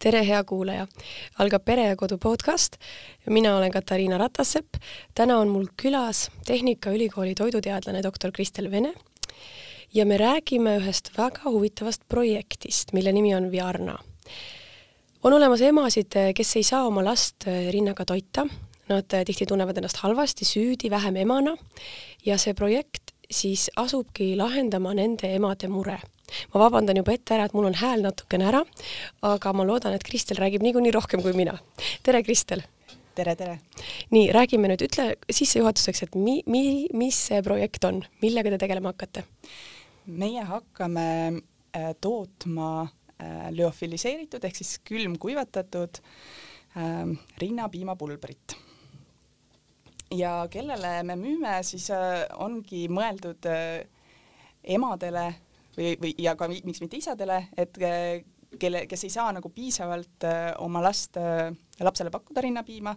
tere, hea kuulaja! algab Pere ja Kodu podcast. mina olen Katariina Ratassepp. täna on mul külas Tehnikaülikooli toiduteadlane doktor Kristel Vene ja me räägime ühest väga huvitavast projektist, mille nimi on Viarna. on olemas emasid, kes ei saa oma last rinnaga toita, nad tihti tunnevad ennast halvasti, süüdi, vähem emana ja see projekt siis asubki lahendama nende emade mure ma vabandan juba ette ära, et mul on hääl natukene ära, aga ma loodan, et Kristel räägib niikuinii rohkem kui mina. tere, Kristel! tere, tere! nii, räägime nüüd, ütle sissejuhatuseks, et mi-, mi-, mis see projekt on, millega te tegelema hakkate? meie hakkame äh, tootma äh, lüofiliseeritud ehk siis külmkuivatatud äh, rinnapiimapulbrit. Ja kellele me müüme, siis äh, ongi mõeldud äh, emadele või, või ja ka miks mitte isadele, et eh, kelle, kes ei saa nagu piisavalt äh, oma last äh,, lapsele pakkuda rinnapiima.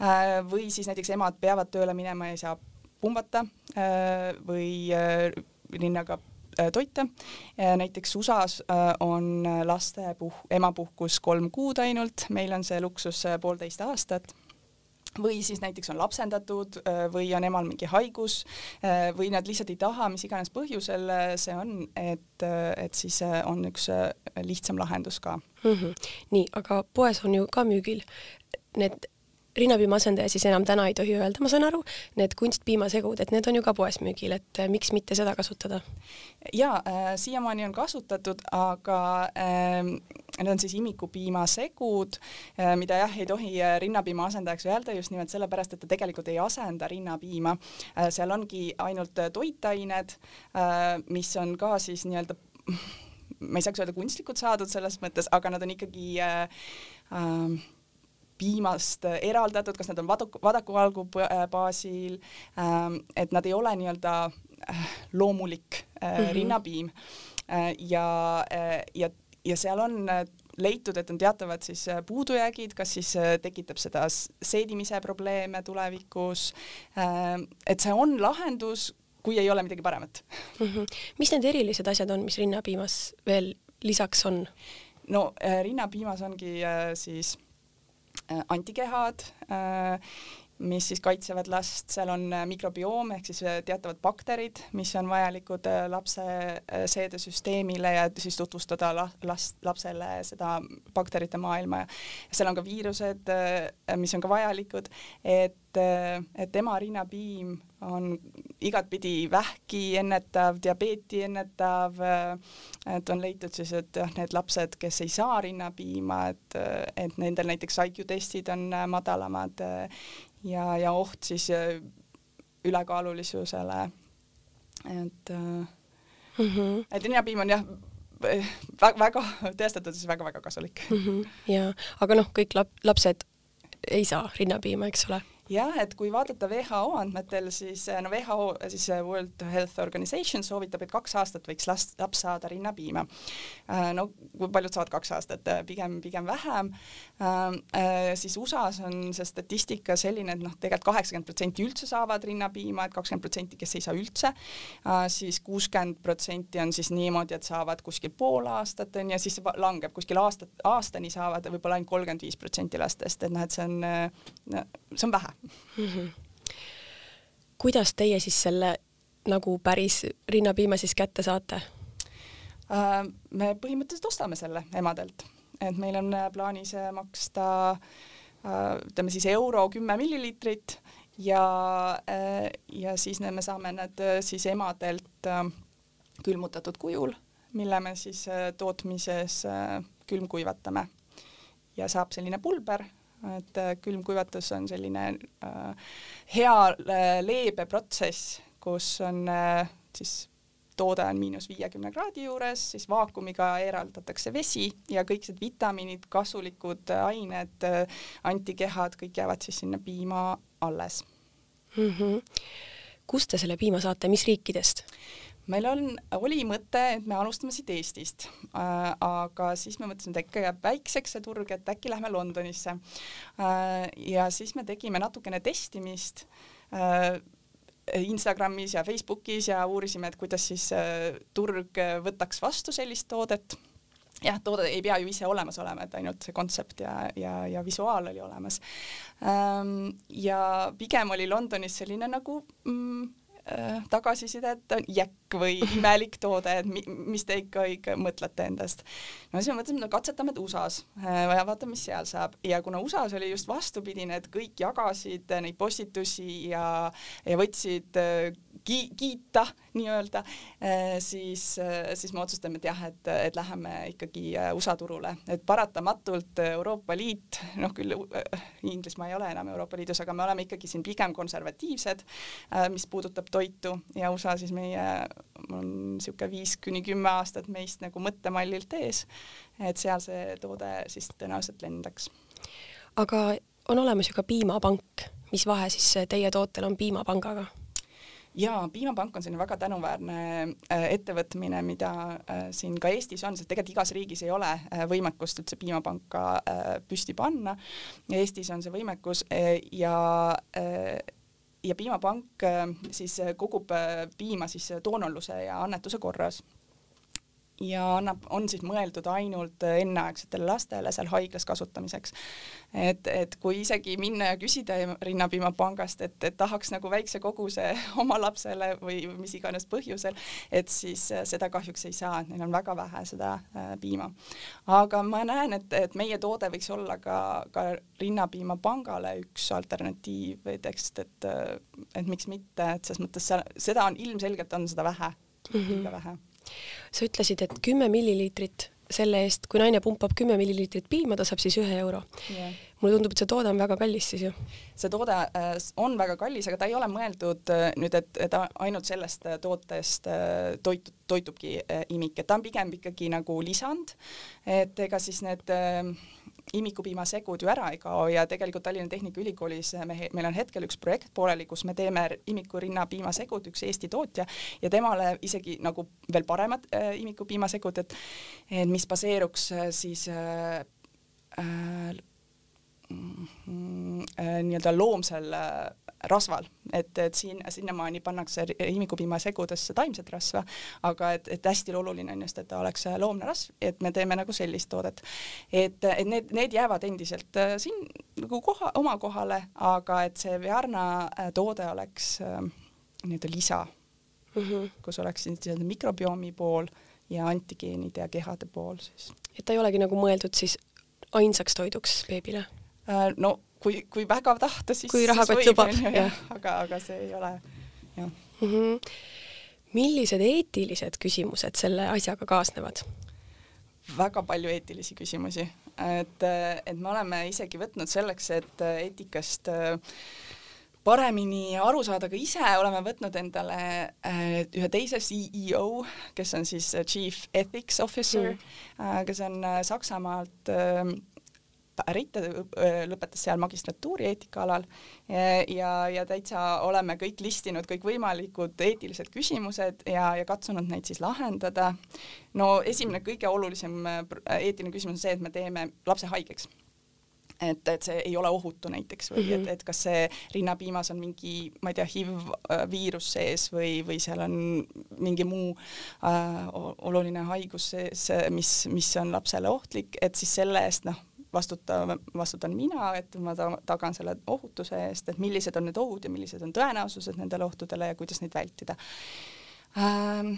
Äh, või siis näiteks emad peavad tööle minema ja ei saa pumbata äh, või äh, rinnaga äh, toita. näiteks USA-s on laste puh-, emapuhkus kolm kuud ainult, meil on see luksus poolteist aastat või siis näiteks on lapsendatud äh, või on emal mingi haigus äh, või nad lihtsalt ei taha, mis iganes põhjusel äh, see on, et, et siis on üks lihtsam lahendus ka mm. -hmm. nii, aga poes on ju ka müügil need rinnapiima asendaja siis enam täna ei tohi öelda, ma saan aru, need kunstpiimasegud, et need on ju ka poes müügil, et miks mitte seda kasutada? jaa äh,, siiamaani on kasutatud, aga äh, need on siis imikupiimasegud äh,, mida jah, ei tohi äh, rinnapiima asendajaks öelda just nimelt sellepärast, et ta tegelikult ei asenda rinnapiima äh,. seal ongi ainult äh, toitained äh,, mis on ka siis nii-öelda ma ei saaks öelda kunstlikult saadud selles mõttes, aga nad on ikkagi äh, äh, piimast eraldatud, kas nad on vaduku, vadakuvalgu äh, baasil, ähm, et nad ei ole nii-öelda äh, loomulik mm -hmm. rinnapiim ja, ja, ja seal on leitud, et on teatavad siis puudujäägid, kas siis tekitab seda seedimise probleeme tulevikus, et see on lahendus, kui ei ole midagi paremat mm. -hmm. mis need erilised asjad on, mis rinnapiimas veel lisaks on? no rinnapiimas ongi siis Äh, antikehad, äh, mis siis kaitsevad last, seal on äh, mikrobioom ehk siis teatavad bakterid, mis on vajalikud lapse seedesüsteemile ja siis tutvustada la, last, lapsele seda bakterite maailma. Ja seal on ka viirused, mis on ka vajalikud, et, et ema rinnapiim on igatpidi vähki ennetav, diabeeti ennetav, et on leitud siis, et jah, need lapsed, kes ei saa rinnapiima, et, et nendel näiteks IQ testid on madalamad ja, ja oht siis ülekaalulisusele, et mm, -hmm. et rinnapiim on jah, väga, väga tõestatud siis väga-väga kasulik mm. -hmm. ja, aga noh, kõik lap-, lapsed ei saa rinnapiima, eks ole jah, et kui vaadata WHO andmetel, siis no WHO siis World Health Organization soovitab, et kaks aastat võiks last, laps saada rinnapiima. No kui paljud saavad kaks aastat, pigem, pigem vähem. Äh, äh, siis USA-s on see statistika selline, et noh, tegelikult kaheksakümmend protsenti üldse saavad rinnapiima, et kakskümmend protsenti, kes ei saa üldse, siis kuuskümmend protsenti on siis niimoodi, et saavad kuskil pool aastat on ju, siis see langeb kuskil aastat, aastani saavad võib-olla ainult kolmkümmend viis protsenti lastest, et noh, et see on, see on vähe mm. -hmm. kuidas teie siis selle nagu päris rinnapiima siis kätte saate äh,? me põhimõtteliselt ostame selle emadelt, et meil on äh, plaanis äh, maksta äh, ütleme siis euro kümme milliliitrit ja äh,, ja siis me saame need äh, siis emadelt äh, külmutatud kujul, mille me siis äh, tootmises äh, külmkuivatame ja saab selline pulber et äh, külmkuivatus on selline äh, hea äh, leebe protsess, kus on äh, siis toode on miinus viiekümne kraadi juures, siis vaakumiga eraldatakse vesi ja kõik need vitamiinid, kasulikud ained, äh, antikehad, kõik jäävad siis sinna piima alles mm. -hmm. Kust te selle piima saate, mis riikidest? meil on, oli mõte, et me alustame siit Eestist äh,, aga siis me mõtlesime, et äkki jääb väikseks see turg, et äkki lähme Londonisse äh,. ja siis me tegime natukene testimist äh, Instagramis ja Facebookis ja uurisime, et kuidas siis äh, turg võtaks vastu sellist toodet jah, toode ei pea ju ise olemas olema, et ainult see kontsept ja, ja, ja visuaal oli olemas ähm,. ja pigem oli Londonis selline nagu mm, äh, tagasiside, et on jäkk või imelik toode, et mi, mis te ikka, ikka mõtlete endast. no siis me mõtlesime, no katsetame USA-s äh, ja vaatame, mis seal saab ja kuna USA-s oli just vastupidine, et kõik jagasid neid postitusi ja, ja võtsid äh, ki kiita nii-öelda, eh, siis, eh, siis me otsustame, et jah, et, et läheme ikkagi eh, USA turule, et paratamatult Euroopa Liit, noh küll Inglismaa ei ole enam Euroopa Liidus, aga me oleme ikkagi siin pigem konservatiivsed, mis puudutab toitu ja USA siis meie on niisugune viis kuni kümme aastat meist nagu mõttemallilt ees, et seal see toode siis tõenäoliselt lendaks. aga on olemas ju ka piimapank, mis vahe siis teie tootel on piimapangaga? Jaa, Piimapank on selline väga tänuväärne äh, ettevõtmine, mida äh, siin ka Eestis on, sest tegelikult igas riigis ei ole äh, võimekust üldse piimapanka püsti panna. Eestis on see võimekus ja ja piimapank siis kogub piima siis toonulluse ja annetuse korras ja annab, on siis mõeldud ainult enneaegsetele lastele seal haiglas kasutamiseks. et, et kui isegi minna ja küsida Rinnapiimapangast, et, et tahaks nagu väikse koguse oma lapsele või mis iganes põhjusel, et siis seda kahjuks ei saa, et neil on väga vähe seda äh, piima. aga ma näen, et, et meie toode võiks olla ka, ka Rinnapiimapangale üks alternatiiv, et eks, et, et miks mitte, et selles mõttes seda on ilmselgelt on seda vähe mm, -hmm. liiga vähe sa ütlesid, et kümme milliliitrit selle eest, kui naine pumpab kümme milliliitrit piima, ta saab siis ühe euro. Yeah.. mulle tundub, et see toode on väga kallis siis ju. see toode äh, on väga kallis, aga ta ei ole mõeldud äh, nüüd, et, et ainult sellest äh, tootest toit, toitubki imik, et ta on pigem ikkagi nagu lisand, et ega siis need imikupiimasegud ju ära ei kao ja tegelikult Tallinna Tehnikaülikoolis me, meil on hetkel üks projekt pooleli, kus me teeme imikurinna piimasegud, üks Eesti tootja ja temale isegi nagu veel paremad äh, imikupiimasegud, et, mis baseeruks äh, siis äh, äh, mm, äh, nii-öelda loomsel äh, rasval, et, et siin, sinnamaani pannakse imikupiimasegudesse taimset rasva, aga et, et hästi oluline on just, et ta oleks loomne rasv, et me teeme nagu sellist toodet. et, et need, need jäävad endiselt äh, siin nagu koha, oma kohale, aga et see Viarna äh, toode oleks äh, nii-öelda lisa mm, -hmm. kus oleks siis mikrobiomi pool ja antigeenide ja kehade pool siis. et ta ei olegi nagu mõeldud siis ainsaks toiduks beebile? no kui, kui väga tahta, siis kui rahakott lubab, jah. aga, aga see ei ole, jah mm. -hmm. millised eetilised küsimused selle asjaga kaasnevad? väga palju eetilisi küsimusi, et, et me oleme isegi võtnud selleks, et eetikast paremini aru saada ka ise, oleme võtnud endale ühe teise CEO, kes on siis Chief Ethics Officer mm., kes on Saksamaalt pärit, ta lõpetas seal magistratuuri eetikaalal ja, ja täitsa oleme kõik listinud kõikvõimalikud eetilised küsimused ja, ja katsunud neid siis lahendada. no esimene kõige olulisem eetiline küsimus on see, et me teeme lapse haigeks et, et see ei ole ohutu näiteks või et, et kas see rinnapiimas on mingi, ma ei tea, HIV viirus sees või, või seal on mingi muu äh, oluline haigus sees, mis, mis on lapsele ohtlik, et siis selle eest noh vastuta, vastutan mina, et ma ta, tagan selle ohutuse eest, et millised on need ohud ja millised on tõenäosused nendele ohtudele ja kuidas neid vältida ähm,.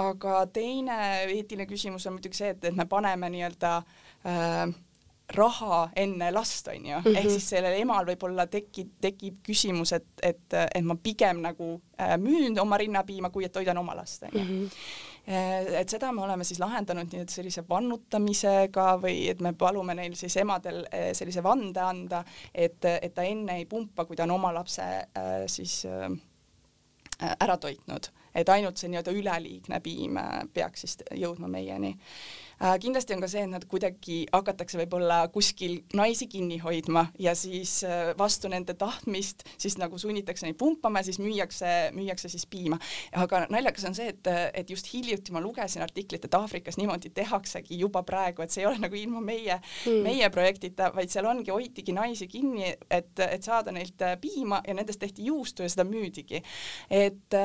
aga teine eetiline küsimus on muidugi see, et, et me paneme nii-öelda äh, raha enne last, on ju mm, -hmm. ehk siis sellel emal võib-olla tekib, tekib küsimus, et, et, et ma pigem nagu äh, müün oma rinnapiima, kui et toidan oma last, on ju. Äh, et seda me oleme siis lahendanud nii-öelda sellise vannutamisega või et me palume neil siis emadel äh, sellise vande anda, et, et ta enne ei pumpa, kui ta on oma lapse äh, siis ära toitnud, et ainult see nii-öelda üleliigne piim peaks siis jõudma meieni Äh, kindlasti on ka see, et nad kuidagi hakatakse võib-olla kuskil naisi kinni hoidma ja siis äh, vastu nende tahtmist siis nagu sunnitakse neid pumpama siis müüakse, müüakse siis piima. aga naljakas on see, et, et just hiljuti ma lugesin artiklit, et Aafrikas niimoodi tehaksegi juba praegu, et see ei ole nagu ilma meie mm., meie projektita, vaid seal ongi, hoitigi naisi kinni, et, et saada neilt piima ja nendest tehti juustu ja seda müüdigi. et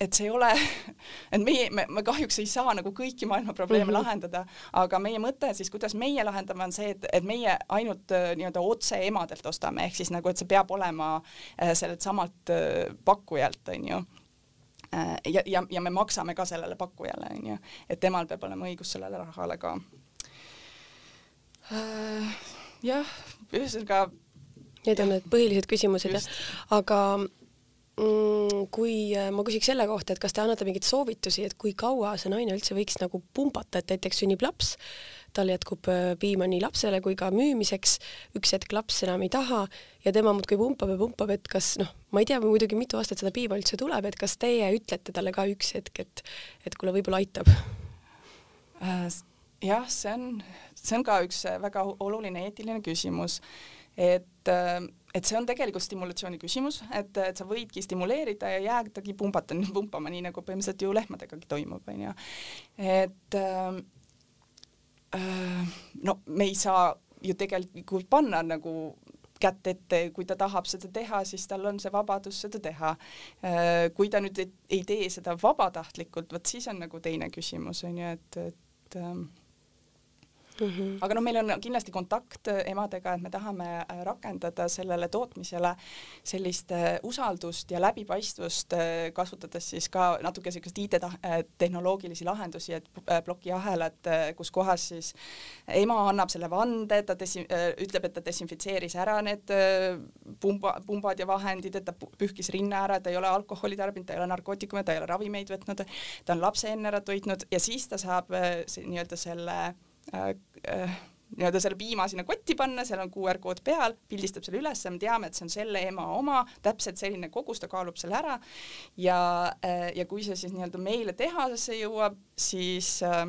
et see ei ole, et meie, me, me kahjuks ei saa nagu kõiki maailma probleeme mm -hmm. lahendada, aga meie mõte siis, kuidas meie lahendame, on see, et, et meie ainult äh, nii-öelda otse emadelt ostame, ehk siis nagu, et see peab olema äh, sellelt samalt äh, pakkujalt, onju ja, ja, ja me maksame ka sellele pakkujale, onju, et temal peab olema õigus sellele rahale ka. jah, ühesõnaga. Need on need põhilised küsimused, jah. aga kui äh, ma küsiks selle kohta, et kas te annate mingeid soovitusi, et kui kaua see naine üldse võiks nagu pumbata, et näiteks sünnib laps, tal jätkub äh, piima nii lapsele kui ka müümiseks, üks hetk laps enam ei taha ja tema muudkui pumpab ja pumpab, et kas noh, ma ei tea muidugi, mitu aastat seda piima üldse tuleb, et kas teie ütlete talle ka üks hetk, et et kuule, võib-olla aitab? Äh, jah, see on, see on ka üks väga oluline eetiline küsimus, et et see on tegelikult stimulatsiooni küsimus, et, et sa võidki stimuleerida ja jäädagi pumbata, pumpama, nii nagu põhimõtteliselt ju lehmadegagi toimub, onju. et äh, no me ei saa ju tegelikult panna nagu kätt ette, kui ta tahab seda teha, siis tal on see vabadus seda teha. Äh, kui ta nüüd ei tee seda vabatahtlikult, vot siis on nagu teine küsimus onju, et, et ähm, Mm -hmm. aga noh, meil on kindlasti kontakt emadega, et me tahame äh, rakendada sellele tootmisele sellist äh, usaldust ja läbipaistvust, äh, kasutades siis ka natuke niisugust IT-tehnoloogilisi lahendusi, et plokiahelad, kus kohas siis ema annab selle vande, ta desi-, ütleb, et ta desinfitseeris ära need pumba, pumbad ja vahendid, et ta pühkis rinna ära, ta ei ole alkoholi tarbinud, ta ei ole narkootikume, ta ei ole ravimeid võtnud, ta on lapse enne ära toitnud ja siis ta saab nii-öelda selle Äh, äh, nii-öelda selle piima sinna kotti panna, seal on QR kood peal, pildistab selle üles, me teame, et see on selle ema oma, täpselt selline kogus, ta kaalub selle ära. Ja, äh, ja kui see siis nii-öelda meile tehasesse jõuab, siis äh,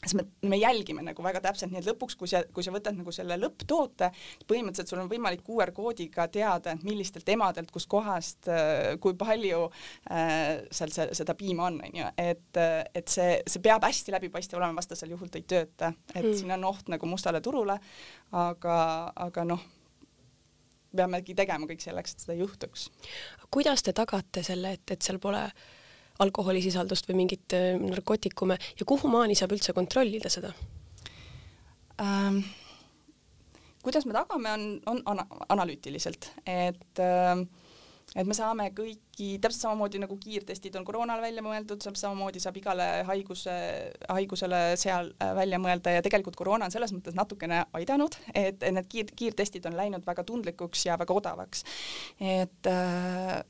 siis me, me jälgime nagu väga täpselt, nii et lõpuks, kui sa, kui sa võtad nagu selle lõpptoote, põhimõtteliselt sul on võimalik QR koodiga teada, et millistelt emadelt, kuskohast, kui palju äh, seal see, seda piima on, onju, et, et see, see peab hästi läbipaistev olema, vastasel juhul ta ei tööta, et mm. siin on oht nagu mustale turule, aga, aga noh, peamegi tegema kõik selleks, et seda ei juhtuks. kuidas te tagate selle, et, et seal pole äh, alkoholisisaldust või mingit äh, narkootikume ja kuhumaani saab üldse kontrollida seda ähm,? kuidas me tagame, on, on ana analüütiliselt, et äh, et me saame kõiki, täpselt samamoodi nagu kiirtestid on koroonale välja mõeldud, saab samamoodi saab igale haiguse, haigusele seal äh, välja mõelda ja tegelikult koroona on selles mõttes natukene aidanud, et need kiir, kiirtestid on läinud väga tundlikuks ja väga odavaks. et, äh,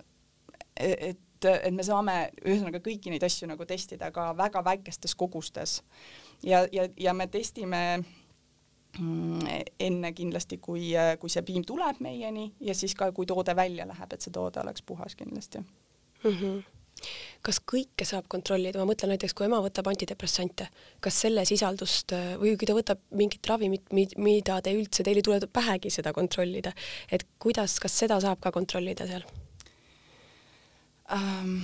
et et, et me saame ühesõnaga kõiki neid asju nagu testida ka väga väikestes kogustes ja, ja, ja me testime mm, enne kindlasti, kui, kui see piim tuleb meieni ja siis ka, kui toode välja läheb, et see toode oleks puhas kindlasti mm. -hmm kas kõike saab kontrollida, ma mõtlen näiteks, kui ema võtab antidepressante, kas selle sisaldust või kui ta võtab mingit ravimit, mida te üldse, teil ei tule pähegi seda kontrollida, et kuidas, kas seda saab ka kontrollida seal? Ähm,?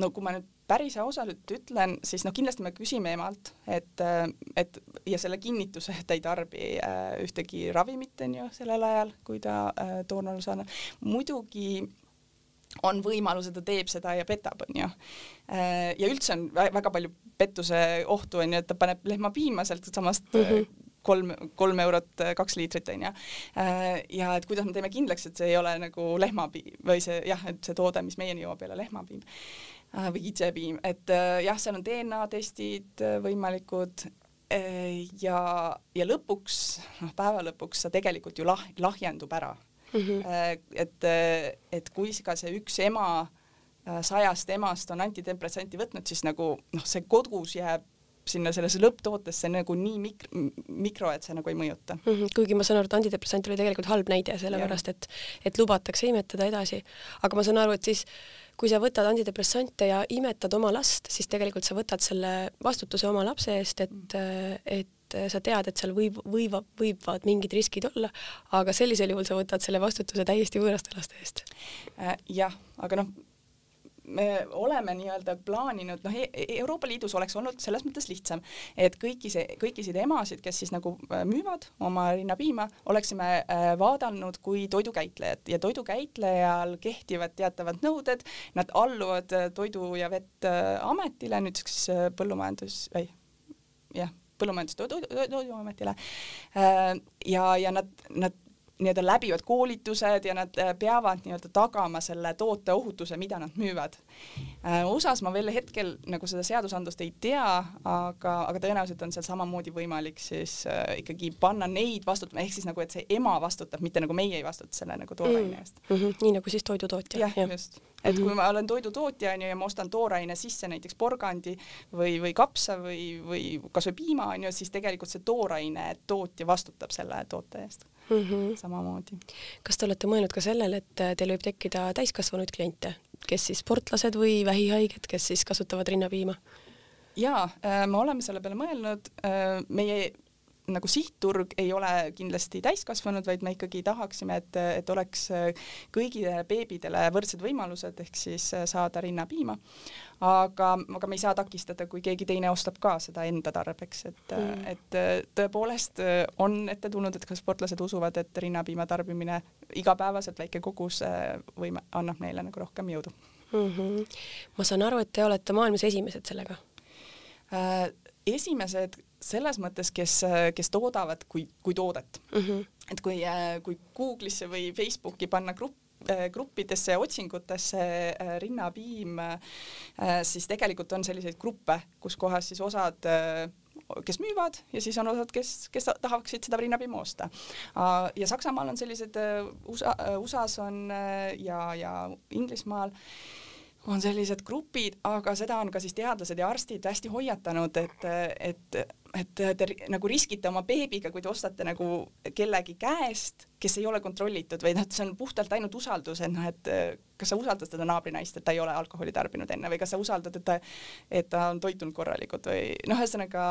no kui ma nüüd päris ausalt ütlen, siis noh, kindlasti me küsime emalt, et, et ja selle kinnituse, et ta ei tarbi äh, ühtegi ravimit, on ju, sellel ajal, kui ta äh, toonal saanud. muidugi on võimalus, et ta teeb seda ja petab, onju. Äh, ja üldse on väga palju pettuse ohtu, onju, et ta paneb lehma piima sealt samast mm -hmm kolm, kolm eurot äh, kaks liitrit onju. Äh, ja et kuidas me teeme kindlaks, et see ei ole nagu lehmapiim või see jah, et see toode, mis meieni jõuab, ei ole lehmapiim äh, või kitsepiim, et jah, seal on DNA testid võimalikud ja, ja lõpuks, noh, päeva lõpuks sa tegelikult ju lah-, lahjendub ära mm. -hmm. et, et kui ka see üks ema sajast emast on antidepressanti võtnud, siis nagu noh, see kodus jääb sinna sellesse lõpptootesse nagu nii mikro, mikro, et see nagu ei mõjuta mm. -hmm. kuigi ma saan aru, et antidepressant oli tegelikult halb näide, sellepärast et, et lubatakse imetada edasi. aga ma saan aru, et siis kui sa võtad antidepressante ja imetad oma last, siis tegelikult sa võtad selle vastutuse oma lapse eest, et, mhm. et sa tead, et seal võib, võivad, võivad mingid riskid olla, aga sellisel juhul sa võtad selle vastutuse täiesti võõraste laste eest. Äh, jah, aga noh me oleme nii-öelda plaaninud, noh, Euroopa Liidus oleks olnud selles mõttes lihtsam, et kõiki see, kõikisid emasid, kes siis nagu müüvad oma rinnapiima, oleksime vaadanud kui toidukäitlejat ja toidukäitlejal kehtivad teatavad nõuded, nad alluvad Toidu- ja Veteametile, nüüdseks siis põllumajandus, ei, jah, põllumajandus- ja Toiduametile. Ja, ja nad, nad nii-öelda läbivad koolitused ja nad äh, peavad nii-öelda tagama selle toote ohutuse, mida nad müüvad. Äh, USA-s ma veel hetkel nagu seda seadusandlust ei tea, aga, aga tõenäoliselt on seal samamoodi võimalik siis äh, ikkagi panna neid vastutama, ehk siis nagu, et see ema vastutab, mitte nagu meie ei vastuta selle nagu tooraine mm. eest mm. -hmm. nii nagu siis toidutootja. jah ja., just. et kui mhm. ma olen toidutootja onju ja ma ostan tooraine sisse näiteks porgandi või, või kapsa või, või kasvõi piima onju, siis tegelikult see tooraine tootja vastutab selle toote eest mm -hmm. samamoodi. kas te olete mõelnud ka sellele, et teil võib tekkida täiskasvanud kliente, kes siis sportlased või vähihaiged, kes siis kasutavad rinnapiima? jaa, äh, me oleme selle peale mõelnud, äh, meie nagu sihtturg ei ole kindlasti täiskasvanud, vaid me ikkagi tahaksime, et, et oleks kõigile beebidele võrdsed võimalused, ehk siis saada rinnapiima. aga, aga me ei saa takistada, kui keegi teine ostab ka seda enda tarbeks, et mm., et tõepoolest on ette tulnud, et ka sportlased usuvad, et rinnapiima tarbimine igapäevaselt väike kogus võime, annab neile nagu rohkem jõudu mm. -hmm. ma saan aru, et te olete maailmas esimesed sellega äh,? esimesed selles mõttes, kes, kes toodavad kui, kui toodet mm. -hmm. et kui, kui Google'isse või Facebooki panna grupp, gruppidesse otsingutesse äh, rinnapiim, äh, siis tegelikult on selliseid gruppe, kus kohas siis osad äh, kes müüvad ja siis on osad, kes, kes tahaksid seda rinnapiima osta. ja Saksamaal on sellised, USA, USA-s on ja, ja Inglismaal on sellised grupid, aga seda on ka siis teadlased ja arstid hästi hoiatanud, et, et et te nagu riskite oma beebiga, kui te ostate nagu kellegi käest, kes ei ole kontrollitud või noh, et see on puhtalt ainult usaldus, et noh, et kas sa usaldad seda naabrinaist, et ta ei ole alkoholi tarbinud enne või kas sa usaldad, et ta, et ta on toitunud korralikult või noh, ühesõnaga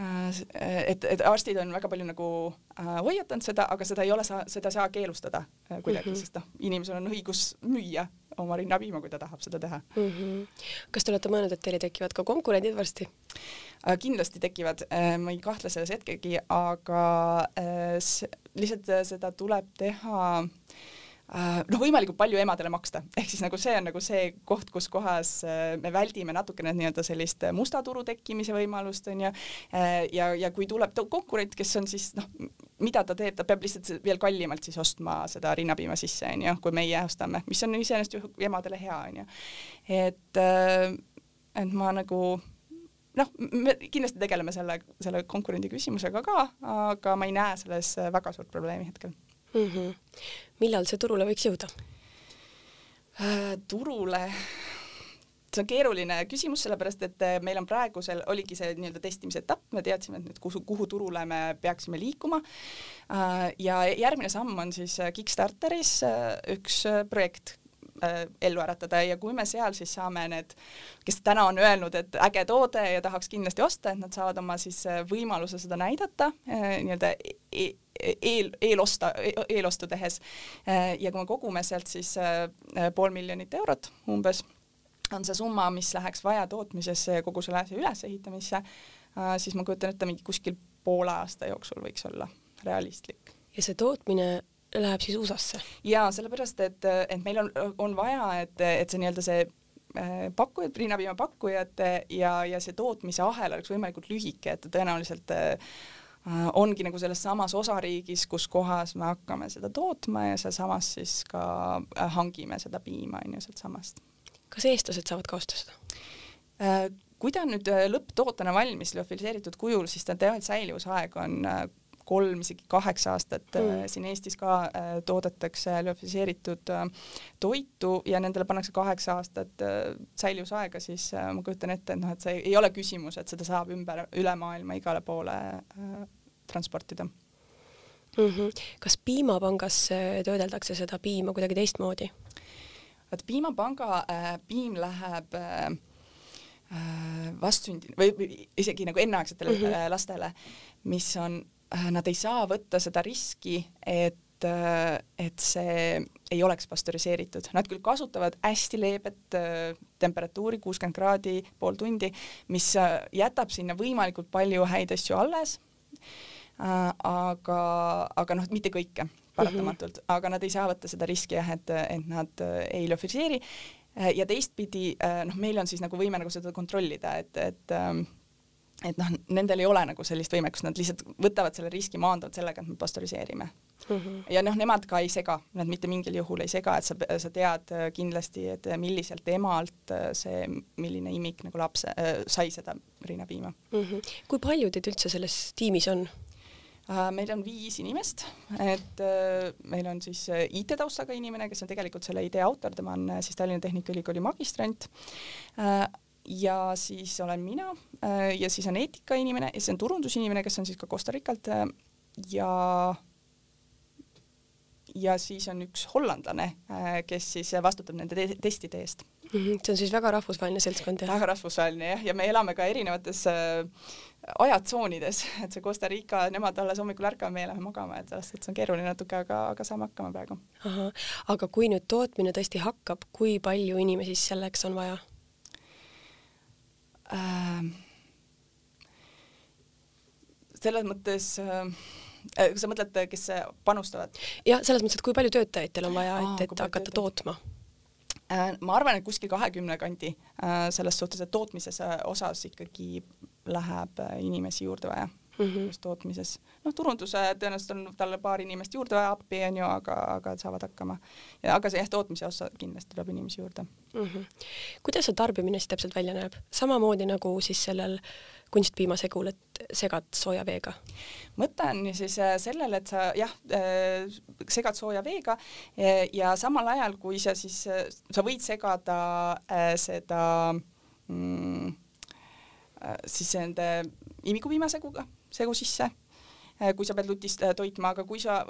äh, et, et arstid on väga palju nagu äh, hoiatanud seda, aga seda ei ole seda ei saa keelustada äh, kuidagi mm, -hmm. sest noh, inimesel on õigus müüa oma rinnapiima, kui ta tahab seda teha mm. -hmm. kas te olete mõelnud, et teile tekivad ka konkurendid varsti? Äh, kindlasti tekivad, äh, ma ei kahtle selles hetkegi, aga äh, lihtsalt seda tuleb teha noh, võimalikult palju emadele maksta, ehk siis nagu see on nagu see koht, kus kohas me väldime natukene nii-öelda sellist musta turu tekkimise võimalust onju. ja, ja kui tuleb konkurent, kes on siis noh, mida ta teeb, ta peab lihtsalt veel kallimalt siis ostma seda rinnapiima sisse onju, kui meie ostame, mis on iseenesest ju emadele hea onju. et, et ma nagu noh, me kindlasti tegeleme selle, selle konkurendi küsimusega ka, aga ma ei näe selles väga suurt probleemi hetkel mm. -hmm. millal see turule võiks jõuda äh,? turule, see on keeruline küsimus, sellepärast et äh, meil on praegusel, oligi see nii-öelda testimise etapp, me teadsime, et nüüd kuhu, kuhu turule me peaksime liikuma äh,. ja järgmine samm on siis Kickstarteris äh, üks äh, projekt, äh, ellu äratada ja kui me seal siis saame need, kes täna on öelnud, et äge toode ja tahaks kindlasti osta, et nad saavad oma siis äh, võimaluse seda näidata äh, nii-öelda e, e eel, eelosta, eelostu tehes äh, ja kui me kogume sealt siis äh, pool miljonit eurot umbes, on see summa, mis läheks vaja tootmisesse ja kogu selle asja ülesehitamisse siis ma kujutan ette, mingi kuskil poole aasta jooksul võiks olla realistlik. ja see tootmine läheb siis USA-sse? jaa, sellepärast et, et meil on, on vaja, et, et see nii-öelda see äh, pakkujad, rinnapiima pakkujate ja, ja see tootmise ahel oleks võimalikult lühike, et tõenäoliselt äh, ongi nagu selles samas osariigis, kus kohas me hakkame seda tootma ja sealsamas siis ka äh, hangime seda piima on ju sealtsamast. kas eestlased saavad ka osta seda? Kui ta on nüüd lõpptootena valmis liofiliseeritud kujul, siis ta et säilivusaeg on kolm, isegi kaheksa aastat mm. Äh, siin Eestis ka äh, toodetakse lüofiseeritud äh, toitu ja nendele pannakse kaheksa aastat säilivusaega, siis ma kujutan ette, et noh, et see ei ole küsimus, et seda saab ümber, üle maailma igale poole transportida mm. -hmm. kas piimapangas töödeldakse seda piima kuidagi teistmoodi? vot piimapanga äh, piim läheb äh, vastsündi- või, või isegi nagu enneaegsetele mm -hmm. lastele, mis on nad ei saa võtta seda riski, et et, et see ei oleks pastöriseeritud. Nad küll kasutavad hästi leebet temperatuuri, kuuskümmend kraadi, pool tundi, mis jätab sinna võimalikult palju häid asju alles. aga, aga noh, mitte kõike paratamatult mm, -hmm. aga nad ei saa võtta seda riski jah, et, et nad ei lööfiseeri ja teistpidi noh, meil on siis nagu võime nagu seda kontrollida, et, et ähm, et noh, nendel ei ole nagu sellist võimekust, nad lihtsalt võtavad selle riski, maandavad sellega, et me pastöriseerime mm. -hmm. ja noh, nemad ka ei sega, nad mitte mingil juhul ei sega, et sa, sa tead äh, kindlasti, et milliselt emalt äh, see, milline imik nagu laps äh, sai seda rinnapiima mm. -hmm. kui palju teid üldse selles tiimis on? Meil on viis inimest, et meil on siis IT-taustaga inimene, kes on tegelikult selle idee autor, tema on siis Tallinna Tehnikaülikooli magistrant ja siis olen mina äh, ja siis on eetikainimene ja siis on turundusinimene, kes on siis ka Costa Ricalt äh, ja ja siis on üks hollandlane, äh, kes siis vastutab nende te testide eest mm. -hmm. see on siis väga rahvusvaheline seltskond, jah? väga rahvusvaheline jah, ja me elame ka erinevates äh, ajatsoonides, et see Costa Rica, nemad alles hommikul ärkavad, meie läheme magama, et selles suhtes on keeruline natuke, aga, aga saame hakkama praegu. aga kui nüüd tootmine tõesti hakkab, kui palju inimesi selleks on vaja? Äh, selles mõttes äh, äh, sa mõtled, kes panustavad? jah, selles mõttes, et kui palju töötajaid teil on vaja, et, et hakata tootma äh,? ma arvan, et kuskil kahekümne kandi äh, selles suhtes, et tootmises osas ikkagi läheb äh, inimesi juurde vaja mm -hmm. tootmises. noh, turunduse tõenäoliselt on talle paar inimest juurde vaja appi, onju, aga, aga saavad hakkama. ja aga see jah, tootmise osa kindlasti tuleb inimesi juurde mm. -hmm. kuidas see tarbimine siis täpselt välja näeb? samamoodi nagu siis sellel kunstpiimasegul, et segad sooja veega? mõte on siis äh, sellel, et sa jah, äh, segad sooja veega ja samal ajal, kui sa siis, äh, sa võid segada seda mm, siis nende imikupiimaseguga segu sisse, äh, kui sa pead lutist äh, toitma, aga kui sa,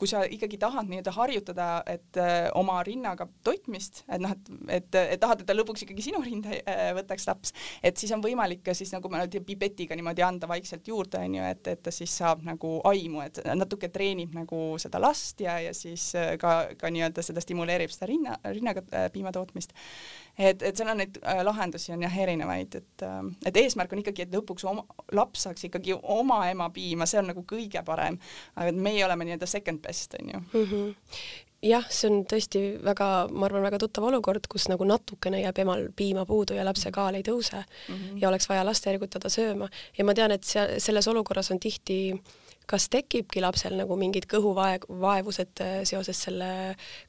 kui sa ikkagi tahad nii-öelda harjutada, et äh, oma rinnaga toitmist, et noh, et, et, et tahad, et ta lõpuks ikkagi sinu rinda võtaks laps, et siis on võimalik ka siis nagu ma tea, pipetiga niimoodi anda vaikselt juurde, onju, et, et ta siis saab nagu aimu, et natuke treenib nagu seda last ja, ja siis ka, ka nii-öelda seda stimuleerib seda rinna, rinnaga piima tootmist et, et seal on neid äh, lahendusi on jah erinevaid, et, äh, et eesmärk on ikkagi, et lõpuks oma, laps saaks ikkagi oma ema piima, see on nagu kõige parem. aga meie oleme nii-öelda second best onju mm. -hmm jah, see on tõesti väga, ma arvan, väga tuttav olukord, kus nagu natukene jääb emal piima puudu ja lapse kaal ei tõuse mm -hmm. ja oleks vaja last ergutada sööma ja ma tean, et seal selles olukorras on tihti äh, kas tekibki lapsel nagu mingid kõhuvaevused äh, seoses selle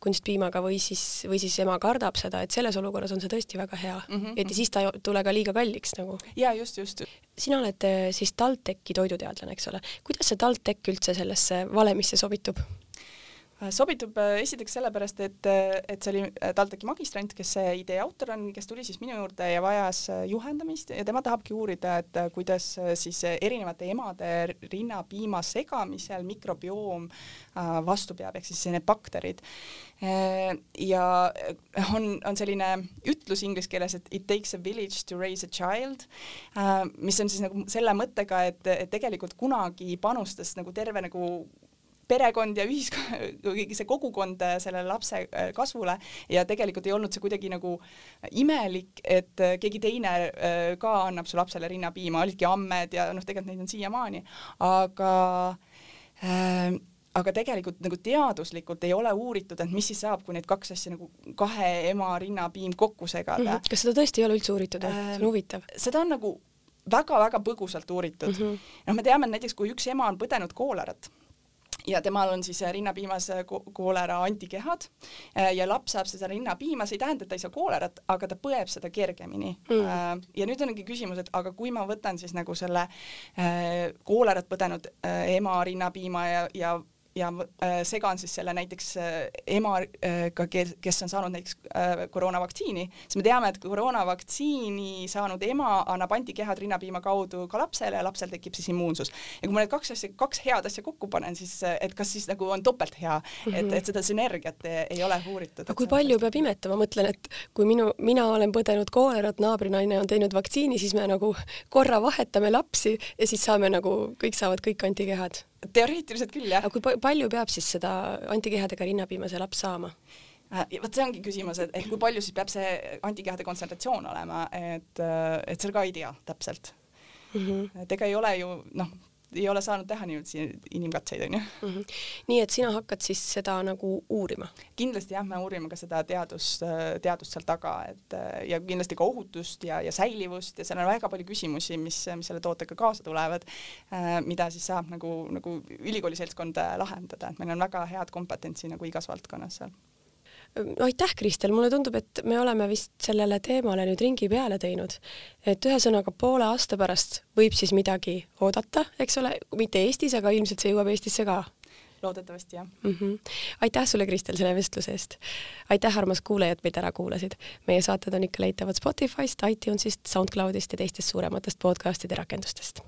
kunstpiimaga või siis, või siis ema kardab seda, et selles olukorras on see tõesti väga hea mm, -hmm. et ja siis ta ei tule ka liiga kalliks nagu. ja just, just. sina oled äh, siis TalTechi toiduteadlane, eks ole. kuidas see TalTech üldse sellesse valemisse sobitub? Äh, sobitub äh, esiteks sellepärast, et, äh, et see oli TalTechi magistrant, kes see idee autor on, kes tuli siis minu juurde ja vajas juhendamist ja tema tahabki uurida, et kuidas siis erinevate emade rinnapiima segamisel mikrobioom vastu peab, ehk siis need bakterid. ja on, on selline ütlus inglise keeles, et it takes a village to raise a child, mis on siis nagu selle mõttega, et, et tegelikult kunagi panustas nagu terve nagu perekond ja ühiskond, see kogukond äh, selle lapse äh, kasvule ja tegelikult ei olnud see kuidagi nagu imelik, et äh, keegi teine ka annab su lapsele rinnapiima, olidki ammed ja noh, tegelikult neid on siiamaani, aga äh, aga tegelikult nagu teaduslikult ei ole uuritud, et mis siis saab, kui need kaks asja nagu kahe ema rinnapiim kokku segada mm. -hmm. kas seda tõesti ei ole üldse uuritud äh,? see on huvitav. seda on nagu väga-väga põgusalt uuritud mm. -hmm. noh, me teame, et näiteks kui üks ema on põdenud koolerat ja temal on siis äh, rinnapiimas äh, koolera antikehad äh, ja laps saab seda rinnapiima, see ei tähenda, et ta ei saa koolerat, aga ta põeb seda kergemini. Mm.. ja nüüd ongi küsimus, et aga kui ma võtan siis nagu selle koolerat põdenud ema rinnapiima ja, ja ja äh, segan siis selle näiteks äh, emaga äh,, kes, on saanud näiteks koroonavaktsiini, siis me teame, et koroonavaktsiini saanud ema annab antikehad rinnapiima kaudu ka lapsele ja lapsel tekib siis immuunsus. ja kui ma need kaks asja, kaks head asja kokku panen, siis et kas siis nagu on topelt hea mm, -hmm. et, et seda sünergiat ei, ei ole uuritud. aga kui palju peab imetama, mõtlen, et kui minu, mina olen põdenud koolerat, naabrinaine on teinud vaktsiini, siis me nagu korra vahetame lapsi ja siis saame nagu, kõik saavad kõik antikehad teoreetiliselt küll, jah. aga kui palju peab siis seda antikehadega rinnapiima see laps saama? Äh, vot see ongi küsimus, et, et kui palju siis peab see antikehade kontsentratsioon olema, et, et seda ka ei tea täpselt mm. -hmm. et ega ei ole ju noh, ei ole saanud teha niimoodi inimkatseid, onju mm. -hmm. nii et sina hakkad siis seda nagu uurima? kindlasti jah, me uurime ka seda teadust, teadust seal taga, et ja kindlasti ka ohutust ja, ja säilivust ja seal on väga palju küsimusi, mis, mis selle tootega kaasa tulevad, mida siis saab nagu, nagu ülikooli seltskond lahendada, et meil on väga head kompetentsi nagu igas valdkonnas seal aitäh, Kristel, mulle tundub, et me oleme vist sellele teemale nüüd ringi peale teinud. et ühesõnaga poole aasta pärast võib siis midagi oodata, eks ole, mitte Eestis, aga ilmselt see jõuab Eestisse ka. loodetavasti jah mm. -hmm. aitäh sulle, Kristel, selle vestluse eest. aitäh, armas kuulaja, et meid ära kuulasid. meie saated on ikka leitavad Spotify'st, iTunes'ist, SoundCloud'ist ja teistest suurematest podcast'ide rakendustest